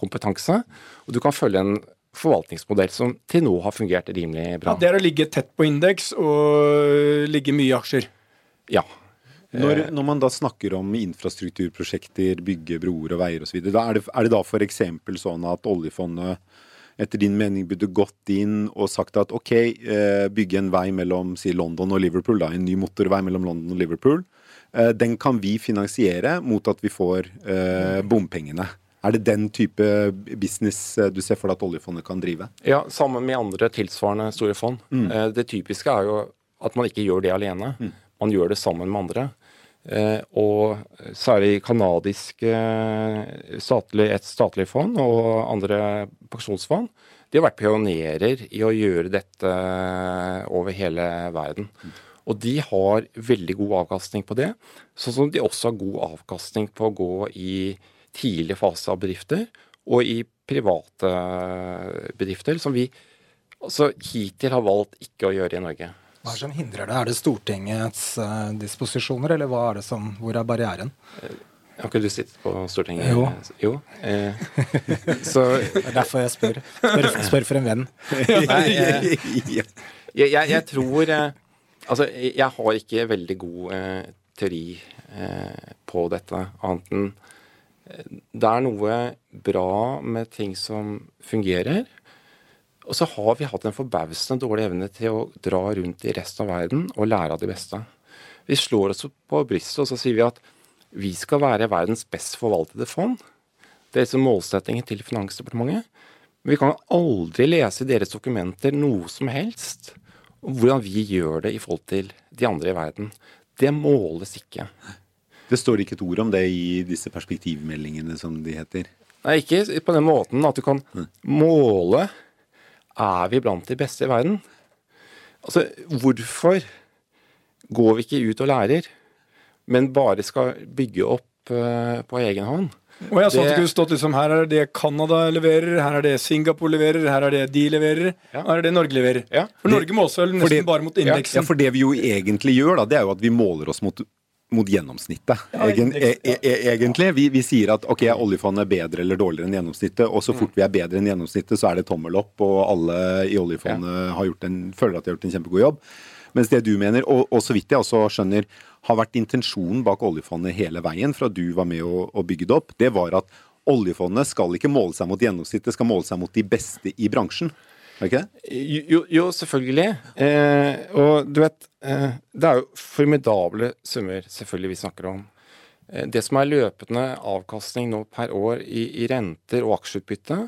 kompetanse. Og du kan følge en forvaltningsmodell som til nå har fungert rimelig bra. Ja, Det er å ligge tett på indeks og ligge mye i aksjer. Ja. Når, når, man da snakker om infrastrukturprosjekter, bygge broer og veier osv., er, det, er det da f.eks. sånn at oljefondet etter din mening burde gått inn og sagt at OK, eh, bygge en vei mellom si London og Liverpool, da, en ny motorvei mellom London og Liverpool. Eh, den kan vi finansiere mot at vi får eh, bompengene. Er det den type business eh, du ser for deg at oljefondet kan drive? Ja, sammen med andre tilsvarende store fond. Mm. Eh, det typiske er jo at man ikke gjør det alene. Mm. Man gjør det sammen med andre. Eh, og særlig kanadiske statlig, et statlig fond og andre pensjonsfond de har vært pionerer i å gjøre dette over hele verden. Mm. Og de har veldig god avkastning på det, sånn som de også har god avkastning på å gå i tidlig fase av bedrifter, og i private bedrifter, som vi altså, hittil har valgt ikke å gjøre i Norge. Hva er det som hindrer det? Er det Stortingets uh, disposisjoner, eller hva er det som, hvor er barrieren? Uh, har ikke du sittet på Stortinget? Jo. jo. Eh, [LAUGHS] så, det er derfor jeg spør. Spør, spør for en venn. [LAUGHS] Nei, jeg, jeg, jeg, tror eh, Altså, jeg har ikke veldig god eh, teori eh, på dette, annet enn det er noe bra med ting som fungerer. Og så har vi hatt en forbausende dårlig evne til å dra rundt i resten av verden og lære av de beste. Vi slår oss på brystet og så sier vi at vi skal være verdens best forvaltede fond. Det er liksom målsettingen til Finansdepartementet. Men vi kan aldri lese i deres dokumenter noe som helst om hvordan vi gjør det i forhold til de andre i verden. Det måles ikke. Det står ikke et ord om det i disse perspektivmeldingene, som de heter? Nei, ikke på den måten at du kan måle er vi blant de beste i verden. Altså, hvorfor går vi ikke ut og lærer, men bare skal bygge opp uh, på egen hånd? Og jeg så at det kunne stått liksom, Her er det Canada leverer, her er det Singapore leverer, her er det de leverer, ja. her er det Norge leverer. Ja. For Norge må også nesten det, bare mot indeksen. Ja, for det vi jo egentlig gjør, da, det er jo at vi måler oss mot mot gjennomsnittet, Egen, e e e egentlig. Vi, vi, sier at ok, oljefondet er bedre eller dårligere enn gjennomsnittet, og så fort vi er bedre enn gjennomsnittet, så er det tommel opp, og alle i oljefondet har gjort en, føler at de har gjort en kjempegod jobb. Mens det du mener, og, og så vidt jeg også skjønner, har vært intensjonen bak oljefondet hele veien fra du var med å, å bygge det opp, det var at oljefondet skal ikke måle seg mot gjennomsnittet, skal måle seg mot de beste i bransjen. Ikke det? Jo, jo selvfølgelig. Eh, og du vet, eh, det er jo formidable summer selvfølgelig vi snakker om. Eh, det som er løpende avkastning nå per år i, i renter og aksjeutbytte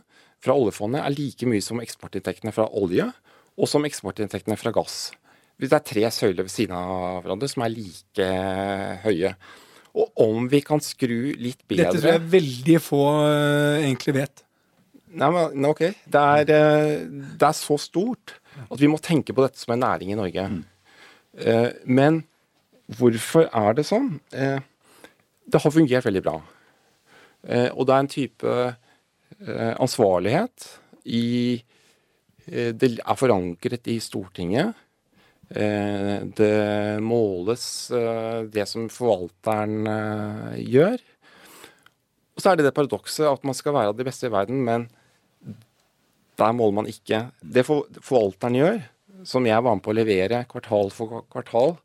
fra oljefondet, er like mye som eksportinntektene fra olje og som eksportinntektene fra gass. Det er tre søyler ved siden av hverandre som er like høye. Og om vi kan skru litt bedre Dette tror jeg veldig få uh, egentlig vet. Nei, men ok. Det er, eh, det er, så stort at vi må tenke på dette som en næring i Norge. Mm. Eh, men hvorfor er det sånn? Eh, det har fungert veldig bra. Eh, og det er en type ansvarlighet i Det er forankret i Stortinget. Det måles det som forvalteren gjør. Og så er det det paradokset at man skal være av de beste i verden, men der måler man ikke. Det forvalteren gjør, som jeg var med på å levere kvartal for kvartal,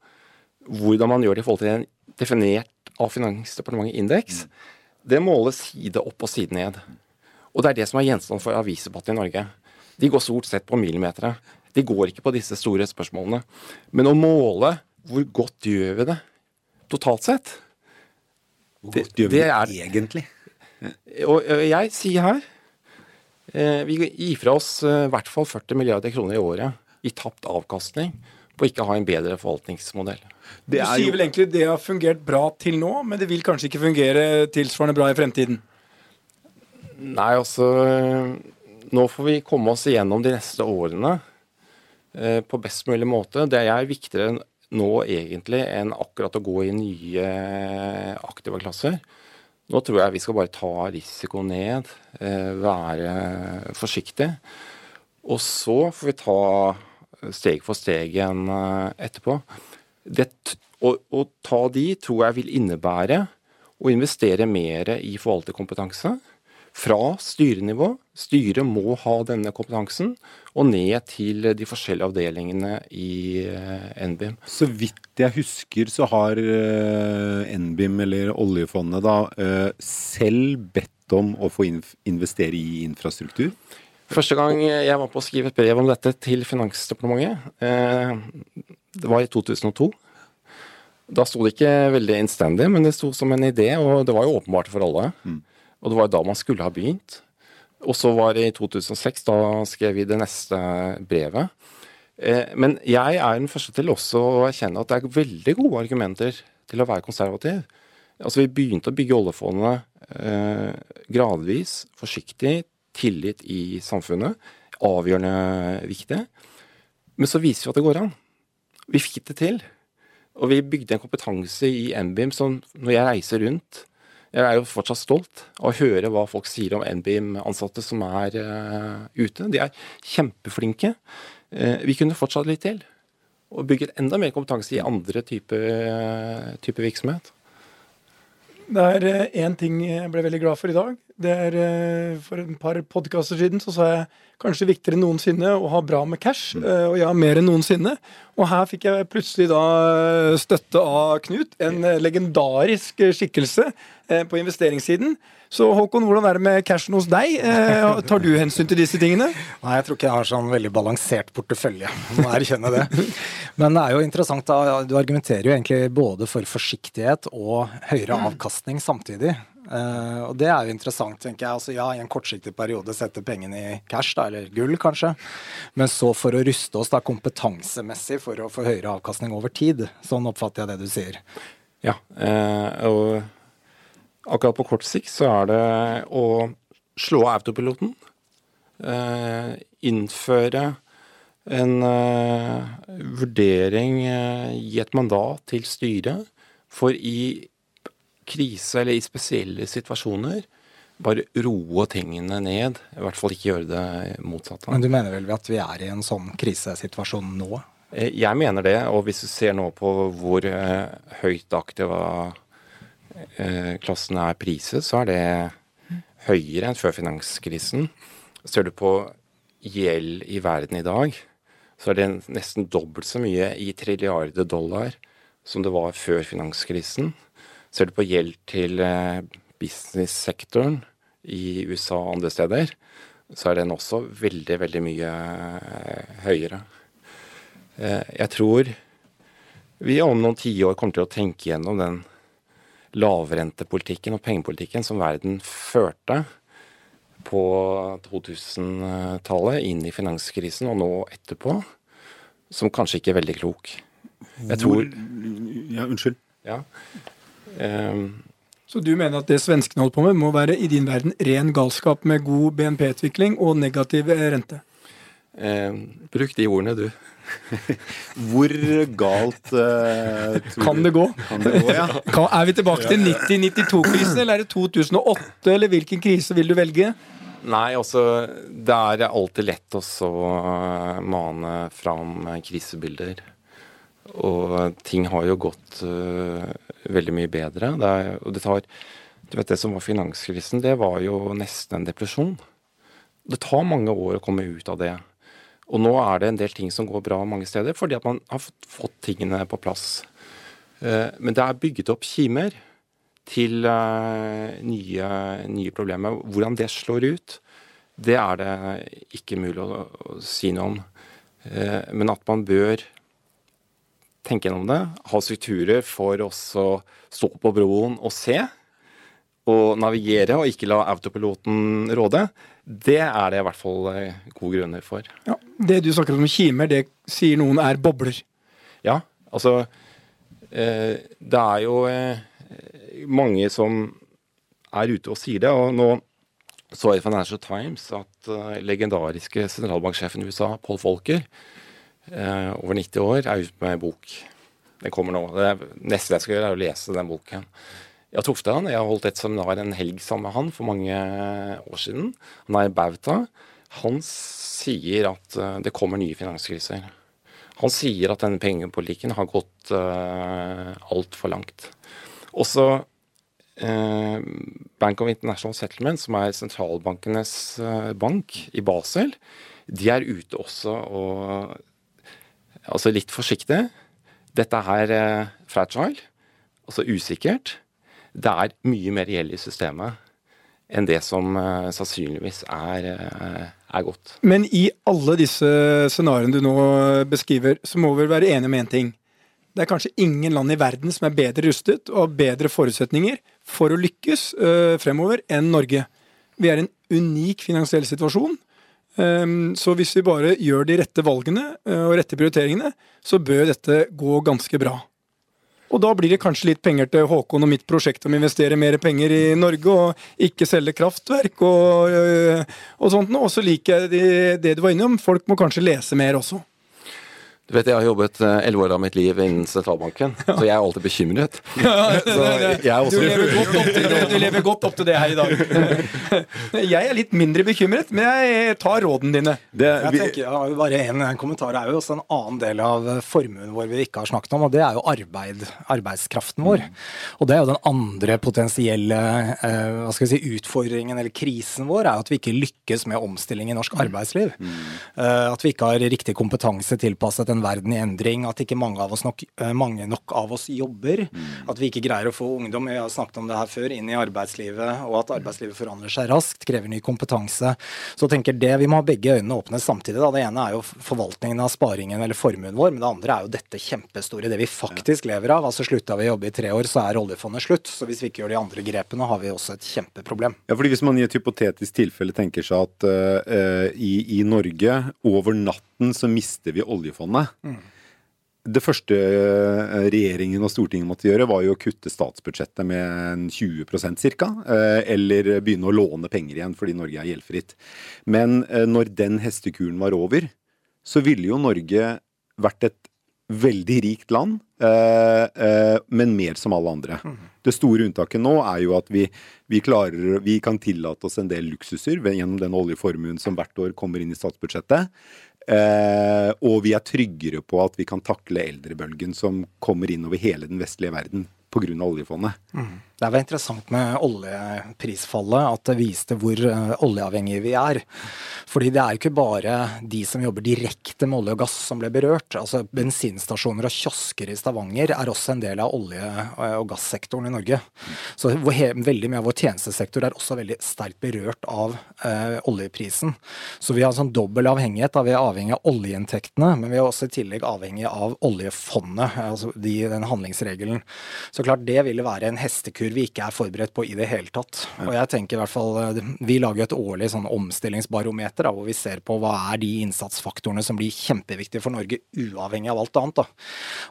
hvordan man gjør det i forhold til en definert av Finansdepartementet indeks, det måles side opp og side ned. Og det er det som er gjenstand for avisdebatten i Norge. De går stort sett på millimetere. De går ikke på disse store spørsmålene. Men å måle hvor godt gjør vi det totalt sett Hvor godt gjør vi det, det egentlig? Og jeg sier her vi gir fra oss eh, i hvert fall 40 milliarder kroner i året i tapt avkastning på å ikke ha en bedre forvaltningsmodell. du sier vel egentlig det har fungert bra til nå, men det vil kanskje ikke fungere tilsvarende bra i fremtiden? Nei, altså Nå får vi komme oss igjennom de neste årene eh, på best mulig måte. Det er viktigere nå egentlig enn akkurat å gå i nye aktive klasser. Nå tror jeg vi skal bare ta risiko ned, eh, være forsiktig. Og så får vi ta steg for steg igjen eh, etterpå. Det, å, å, ta de tror jeg vil innebære å investere mer i forvalterkompetanse. Fra styrenivå. Styret må ha denne kompetansen. Og ned til de forskjellige avdelingene i eh, NBIM. Så vidt jeg husker, så har eh, NBIM, eller oljefondet, da selv bedt om å få investere i infrastruktur? Første gang jeg var på å skrive et brev om dette til Finansdepartementet, eh, det var i 2002. Da sto det ikke veldig innstendig, men det sto som en idé, og det var jo åpenbart for alle. Mm. Og det var da man skulle ha begynt. Og så var det i 2006, da skrev vi det neste brevet. Eh, men jeg er den første til også å erkjenne at det er veldig gode argumenter til å være konservativ. Altså Vi begynte å bygge oljefondet eh, gradvis, forsiktig, tillit i samfunnet. Avgjørende viktig. Men så viser vi at det går an. Vi fikk det til. Og vi bygde en kompetanse i NBIM som når jeg reiser rundt Jeg er jo fortsatt stolt av å høre hva folk sier om NBIM-ansatte som er uh, ute. De er kjempeflinke. Uh, vi kunne fortsatt litt til. Og bygget enda mer kompetanse i andre typer uh, type virksomhet. Det er én ting jeg ble veldig glad for i dag. Det er eh, For et par podkaster siden så sa jeg kanskje viktigere enn noensinne å ha bra med cash. Eh, og ja, mer enn noensinne. Og her fikk jeg plutselig da eh, støtte av Knut, en legendarisk skikkelse på investeringssiden. Så Håkon, hvordan er det med cashen hos deg? tar du hensyn til disse tingene? Nei, jeg tror ikke jeg har sånn veldig balansert portefølje. Må erkjenne det. Men det er jo interessant, da. Du argumenterer jo egentlig både for forsiktighet og høyere avkastning samtidig. Uh, og det er jo interessant, tenker jeg. Altså, ja, i en kortsiktig periode sette pengene i cash, da, eller gull kanskje. Men så for å ruste oss da kompetansemessig for å få høyere avkastning over tid. Sånn oppfatter jeg det du sier. Ja, uh, og akkurat på kort sikt så er det å slå autopiloten. Uh, innføre en vurdering, gi et mandat til styret for i krise eller i spesielle situasjoner bare roe tingene ned. I hvert fall ikke gjøre det motsatte. Men du mener vel at vi er i en sånn krisesituasjon nå? Eh, jeg mener det, og hvis du ser nå på hvor eh, høyt aktiva eh, klassen er priset, så er det høyere enn før finanskrisen. Ser du på gjeld i verden i dag, så er det nesten dobbelt så mye i trilliarder dollar som det var før finanskrisen. Ser du på gjeld til eh, business-sektoren i USA og andre steder, så er den også veldig, veldig mye eh, høyere. Eh, jeg tror vi om noen tiår kommer til å tenke gjennom den lavrentepolitikken og pengepolitikken som verden førte på 2000-tallet, inn i finanskrisen og nå etterpå, som kanskje ikke er veldig klok. Jeg tror Ja, unnskyld. Ja. Um, så du mener at det svenskene holder på med, må være i din verden ren galskap med god BNP-utvikling og negativ rente? Eh, bruk de ordene, du. [LAUGHS] Hvor galt uh, kan det gå? Kan det gå ja? [LAUGHS] kan, er vi tilbake til 90-92-krisen, eller er det 2008, eller hvilken krise vil du velge? Nei, altså Det er alltid lett å så mane fram krisebilder. Og ting har jo gått uh, veldig mye bedre. Det, er, og det tar Du vet det som var finanskrisen, det var jo nesten en depresjon. Det tar mange år å komme ut av det. Og nå er det en del ting som går bra mange steder, fordi at man har fått, tingene på plass. Uh, men det er bygget opp kimer til uh, nye, nye, problemer. Hvordan det slår ut, det er det ikke mulig å, å si noe om. Men at man bør tenke gjennom det, ha strukturer for å stå på broen og se, og navigere og ikke la autopiloten råde, det er det i hvert fall eh, gode grunner for. Ja, Det du snakker om kimer, det sier noen er bobler? Ja, altså eh, Det er jo eh, mange som er ute og sier det. og nå så jeg i Financial Times at legendariske sentralbanksjefen i USA, Paul Folker, over 90 år, er ute med bok. Den kommer nå. Det neste jeg skal gjøre, er å lese den boken. Jeg har truffet han. Jeg har holdt et seminar en helg sammen med han for mange år siden. Han er i bauta. Han sier at uh, det kommer nye finanskriser. Han sier at denne pengepolitikken har gått uh, altfor langt. Også uh, Bank of International Settlement, som er sentralbankenes uh, bank i Basel, de er ute også og Altså litt forsiktig. Dette er eh, fragile, altså usikkert det er mye mer gjeld i systemet enn det som eh, sannsynligvis er, eh, er, godt. Men i alle disse scenarioene du nå beskriver, så må vi vel være enige om én ting. Det er kanskje ingen land i verden som er bedre rustet og har bedre forutsetninger for å lykkes uh, fremover enn Norge. Vi er i en unik finansiell situasjon. Um, så hvis vi bare gjør de rette valgene og rette prioriteringene, så bør dette gå ganske bra. Og da blir det kanskje litt penger til Håkon og mitt prosjekt om å investere mer penger i Norge og ikke selge kraftverk og, øh, og sånt. Og så liker jeg det du var innom, folk må kanskje lese mer også. Du vet, Jeg har jobbet eh, elleve år av mitt liv innen sentralbanken, ja. så jeg er alltid bekymret. [LAUGHS] Ja, du, lever det, du, lever godt opp til det her i dag. [LAUGHS] Jeg er litt mindre bekymret, men jeg tar rådene dine. Det, vi, jeg tenker, bare en, en kommentar er jo også en annen del av formuen vår vi ikke har snakket om, og det er jo arbeid, arbeidskraften vår. Og det er jo den andre potensielle eh, hva skal vi si, utfordringen eller krisen vår, er at vi ikke lykkes med omstilling i norsk arbeidsliv. Mm. Eh, at vi ikke har riktig kompetanse tilpasset en en verden i endring, at ikke mange, av oss nok, eh, mange nok av oss jobber. Mm. At vi ikke greier å få ungdom vi har snakket om det her før, inn i arbeidslivet, og at arbeidslivet forandrer seg raskt, krever ny kompetanse. Så tenker det, Vi må ha begge øynene åpne samtidig. Da. Det ene er jo forvaltningen av sparingen eller formuen vår, men det andre er jo dette kjempestore, det vi faktisk lever av. Altså Slutta vi å jobbe i tre år, så er oljefondet slutt. Så hvis vi ikke gjør de andre grepene, har vi også et kjempeproblem. Ja, fordi Hvis man i et hypotetisk tilfelle tenker seg at uh, i, i Norge over natt 2017 så mister vi oljefondet. Mm. Det første eh, regjeringen og Stortinget måtte gjøre, var jo å kutte statsbudsjettet med 20 ca. Eh, eller begynne å låne penger igjen fordi Norge er gjeldfritt. Men eh, når den hestekuren var over, så ville jo Norge vært et veldig rikt land, men mer som alle andre. Mm. Det store unntaket nå er jo at vi, vi, klarer, vi kan tillate oss en del luksuser gjennom den oljeformuen som hvert år kommer inn i statsbudsjettet. Eh, og vi er tryggere på at vi kan takle eldrebølgen som kommer inn over hele den vestlige verden pga. oljefondet. Mm. Det var interessant med oljeprisfallet at det viste hvor uh, oljeavhengige vi er. Fordi det er jo ikke bare de som jobber direkte med olje og gass som ble berørt. Altså Bensinstasjoner og kiosker i Stavanger er også en del av olje- og gassektoren i Norge. Så veldig mye av vår tjenestesektor er også veldig sterkt berørt av eh, oljeprisen. Så vi har en sånn dobbel avhengighet. Da. Vi er avhengig av oljeinntektene, men vi er også i tillegg avhengig av oljefondet, altså de, den handlingsregelen. Så klart det ville være en hestekur vi ikke er forberedt på i det hele tatt. Og jeg tenker i hvert fall, eh, Vi lager et årlig sånn omstillingsbarometer da, hvor vi ser på hva er de innsatsfaktorene som blir kjempeviktige for Norge, uavhengig av alt annet. da.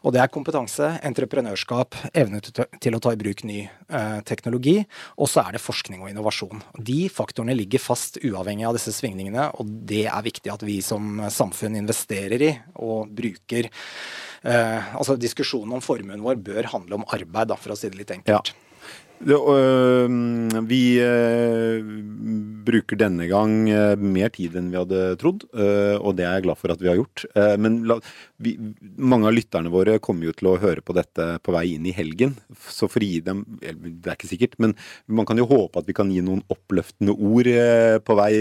Og Det er kompetanse, entreprenørskap, evne til å ta i bruk ny eh, teknologi, og så er det forskning og innovasjon. De faktorene ligger fast uavhengig av disse svingningene, og det er viktig at vi som samfunn investerer i og bruker eh, altså Diskusjonen om formuen vår bør handle om arbeid, da, for å si det litt enkelt. Ja. Det, øh, vi øh, bruker denne gang øh, mer tid enn vi hadde trodd, og det er jeg glad for at vi har gjort. men la, vi, mange av lytterne våre kommer jo til å høre på dette på vei inn i helgen. Så for å gi dem Det er ikke sikkert, men man kan jo håpe at vi kan gi noen oppløftende ord på vei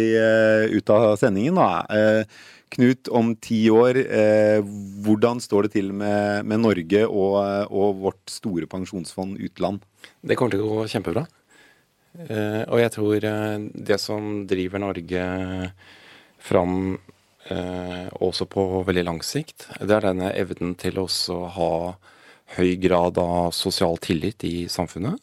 ut av sendingen. Da. Knut, om ti år, eh, hvordan står det til med, med Norge og, og, vårt store pensjonsfond utland? Det kommer til å gå kjempebra. Eh, og jeg tror eh, det som driver Norge fram eh, også på veldig lang sikt, det er denne evnen til å ha høy grad av sosial tillit i samfunnet.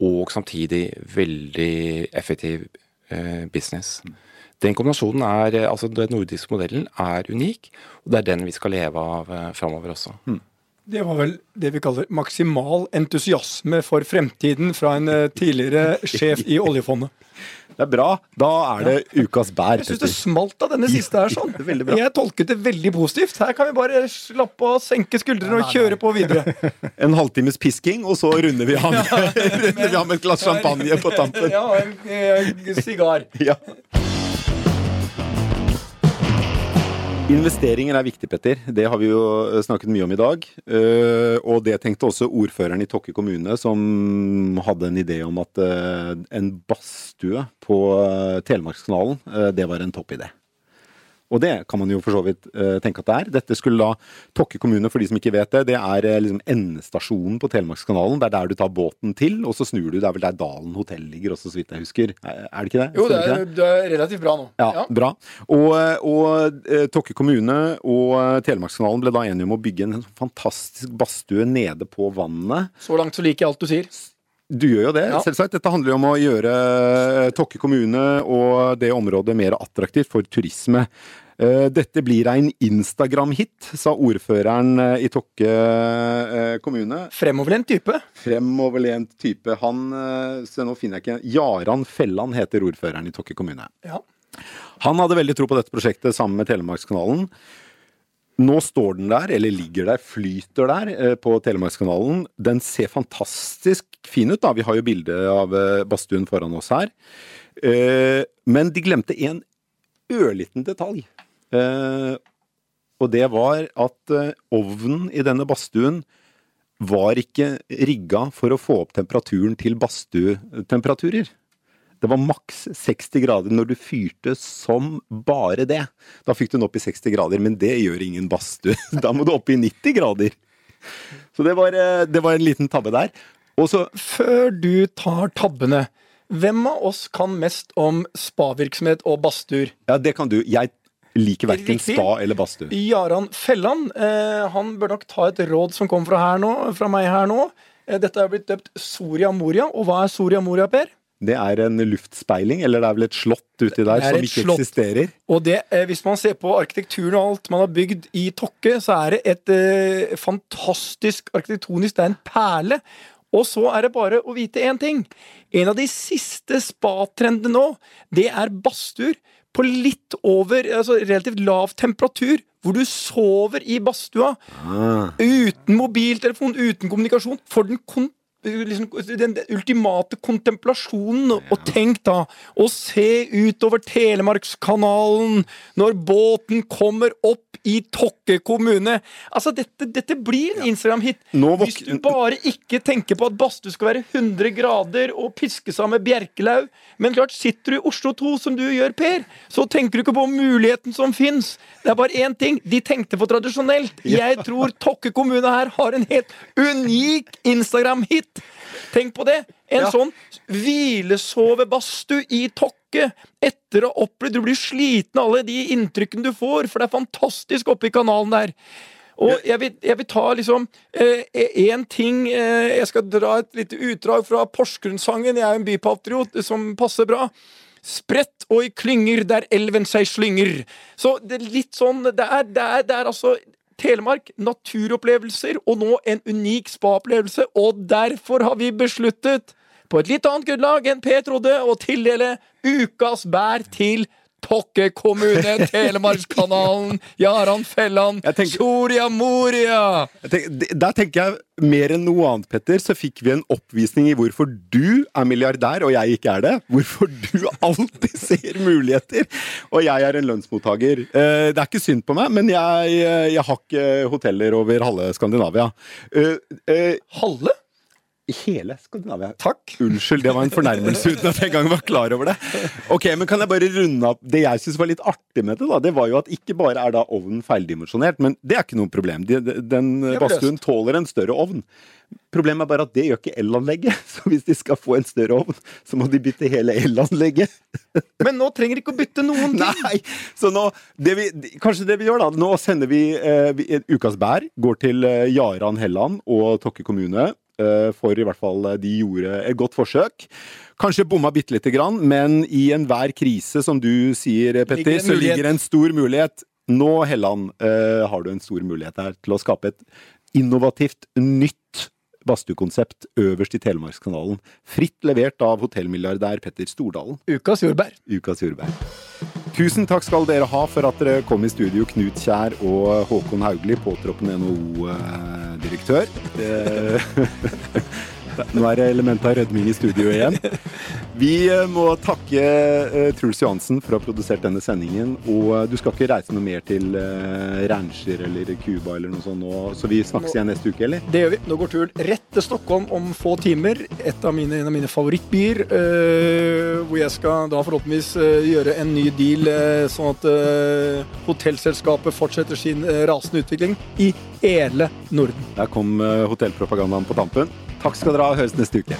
Og samtidig veldig effektiv eh, business. Mm. Den kombinasjonen er, eh, altså Den nordiske modellen er unik, og det er den vi skal leve av eh, framover også. Mm. Det var vel det vi kaller maksimal entusiasme for fremtiden fra en eh, tidligere sjef i oljefondet. [LAUGHS] Det er bra. Da er det ja. ukas bær. Jeg syns det smalt av denne siste her sånn. [LAUGHS] Jeg tolket det veldig positivt. Her kan vi bare slappe av, senke skuldrene og kjøre på videre. [LAUGHS] En halvtimes pisking, og så runder vi av, runder vi av med et glass champagne på tampen. Ja, en, en sigar. Ja. Investeringer er viktig, Petter. Det har vi jo snakket mye om i dag. Eh, og det tenkte også ordføreren i Tokke kommune, som hadde en idé om at eh, en badstue på eh, Telemarkskanalen, det var en topp. Og det kan man jo for så vidt uh, tenke at det er. Dette skulle da Tokke kommune, for de som ikke vet det, det er uh, liksom endestasjonen på Telemarkskanalen. Det er der du tar båten til, og så snur du. Det er vel der Dalen hotell ligger også, så vidt jeg husker. Er, er det ikke det? Jo, det er, det er, relativt bra nå. Ja, ja. bra. Og, og uh, Tokke kommune og Telemarkskanalen ble da enige om å bygge en fantastisk badstue nede på vannet. Så langt så liker jeg alt du sier. Du gjør jo det, ja. selvsagt. Dette handler jo om å gjøre Tokke kommune og det området mer attraktivt for turisme. Eh, dette blir en Instagram-hit, sa ordføreren eh, i Tokke eh, kommune. Fremoverlent type? Fremoverlent type. Han Så nå finner jeg ikke Jaran Felland heter ordføreren i Tokke kommune. Ja. Han hadde veldig tro på dette prosjektet sammen med Telemarkskanalen. Nå står den der, eller ligger der, flyter der på Telemarkskanalen. Den ser fantastisk fin ut, da. Vi har jo bilde av badstuen foran oss her. Men de glemte en ørliten detalj. Eh, og det var at eh, ovnen i denne badstuen var ikke rigga for å få opp temperaturen til badstuetemperaturer. Det var maks 60 grader når du fyrte som bare det. Da fikk du den opp i 60 grader, men det gjør ingen badstue. [LAUGHS] Da må du opp i 90 grader. Så det var, eh, det var en liten tabbe der. Og så Før du tar tabbene, hvem av oss kan mest om spavirksomhet og badstuer? Ja, det kan du. Jeg liker verken spa eller badstue. Jaran Felland eh, han bør nok ta et råd som kom fra, nå, fra meg her nå. Eh, dette er blitt døpt Soria Moria. Og hva er Soria Moria, Per? Det er en luftspeiling, eller det er vel et slott uti der som ikke slott. eksisterer? Og det, eh, Hvis man ser på arkitekturen og alt man har bygd i Tokke, så er det et eh, fantastisk arkitektonisk Det er en perle. Og så er det bare å vite én ting. En av de siste spatrendene nå, det er badstuer på litt over altså relativt lav temperatur, hvor du sover i badstua ah. uten mobiltelefon, uten kommunikasjon, for den kon liksom, den ultimate kontemplasjonen. Ja. Og tenk da, å se utover Telemarkskanalen når båten kommer opp i Tokke kommune. Altså, dette, dette blir en Instagram-hit. Hvis du bare ikke tenker på at badstue skal være 100 grader og piske seg med bjerkelau. Men klart, sitter du i Oslo 2, som du gjør, Per, så tenker du ikke på muligheten som fins. Det er bare én ting. De tenkte for tradisjonelt. Jeg tror Tokke kommune her har en helt unik Instagram-hit. Tenk på det! En ja. sånn hvilesovebadstue i Tokke etter å ha opplevd Du blir sliten av alle de inntrykkene du får, for det er fantastisk oppe i kanalen der. Og jeg vil, jeg vil ta liksom én eh, ting eh, Jeg skal dra et lite utdrag fra Porsgrunn-sangen. Jeg er en bypatriot som passer bra. Spredt og i klynger der elven seg slynger. Så det er litt sånn Det er, det er, det er altså Telemark, naturopplevelser, og nå en unik spa-opplevelse. Og derfor har vi besluttet, på et litt annet grunnlag enn Per trodde, å tildele ukas bær til Tokke kommune, Telemarkskanalen, Jaran Felland, tenker, Soria Moria! Tenker, der tenker jeg mer enn noe annet, Petter, så fikk vi en oppvisning i hvorfor du er milliardær og jeg ikke er det. Hvorfor du alltid [LAUGHS] ser muligheter, og jeg er en lønnsmottaker. Eh, det er ikke synd på meg, men jeg, jeg har ikke hoteller over halve Skandinavia. Uh, halve? I hele Skandinavia. Takk. Unnskyld, det var en fornærmelse uten at jeg engang var klar over det. Ok, men Kan jeg bare runde opp Det jeg syns var litt artig med det, da, det var jo at ikke bare er da ovnen feildimensjonert, men det er ikke noe problem. Den badstuen tåler en større ovn. Problemet er bare at det gjør ikke elanlegget. [LAUGHS] Så hvis de skal få en større ovn, så må de bytte hele elanlegget. Men nå trenger de ikke å bytte noen ting! Nei! Så nå det vi, Kanskje det vi gjør, da. Nå sender vi eh, Ukas bær. Går til eh, Jaran Helland og Tokke kommune. Eh, for i hvert fall eh, de gjorde et godt forsøk. Kanskje bomma bitte lite grann, men i enhver krise, som du sier, Petter, ligger så ligger en stor mulighet. Nå, Helland, uh, har du en stor mulighet her til å skape et innovativt, nytt badstuekonsept øverst i Telemarkskanalen. Fritt levert av hotellmilliardær Petter Stordalen. Ukas jordbær. Ukas jordbær. Tusen takk skal dere ha for at dere kom i studio, Knut Kjær og Håkon Haugli, påtroppende NHO-direktør. [LAUGHS] Nå er det elementet av rødming i studio igjen. Vi eh, må takke uh, Truls Johansen for å ha produsert denne sendingen. Og uh, du skal ikke reise noe mer til Rancher eller Cuba eller noe sånt nå, så vi snakkes igjen neste uke, eller? Det gjør vi. Nå går turen rett til Stockholm om få timer. Av mine, en av mine favorittbyer. Hvor jeg skal da forhåpentligvis gjøre en ny deal, sånn at hotellselskapet fortsetter sin rasende utvikling i hele Norden. Der kom hotellpropagandaen på tampen. Takk skal dere ha. Høres neste uke.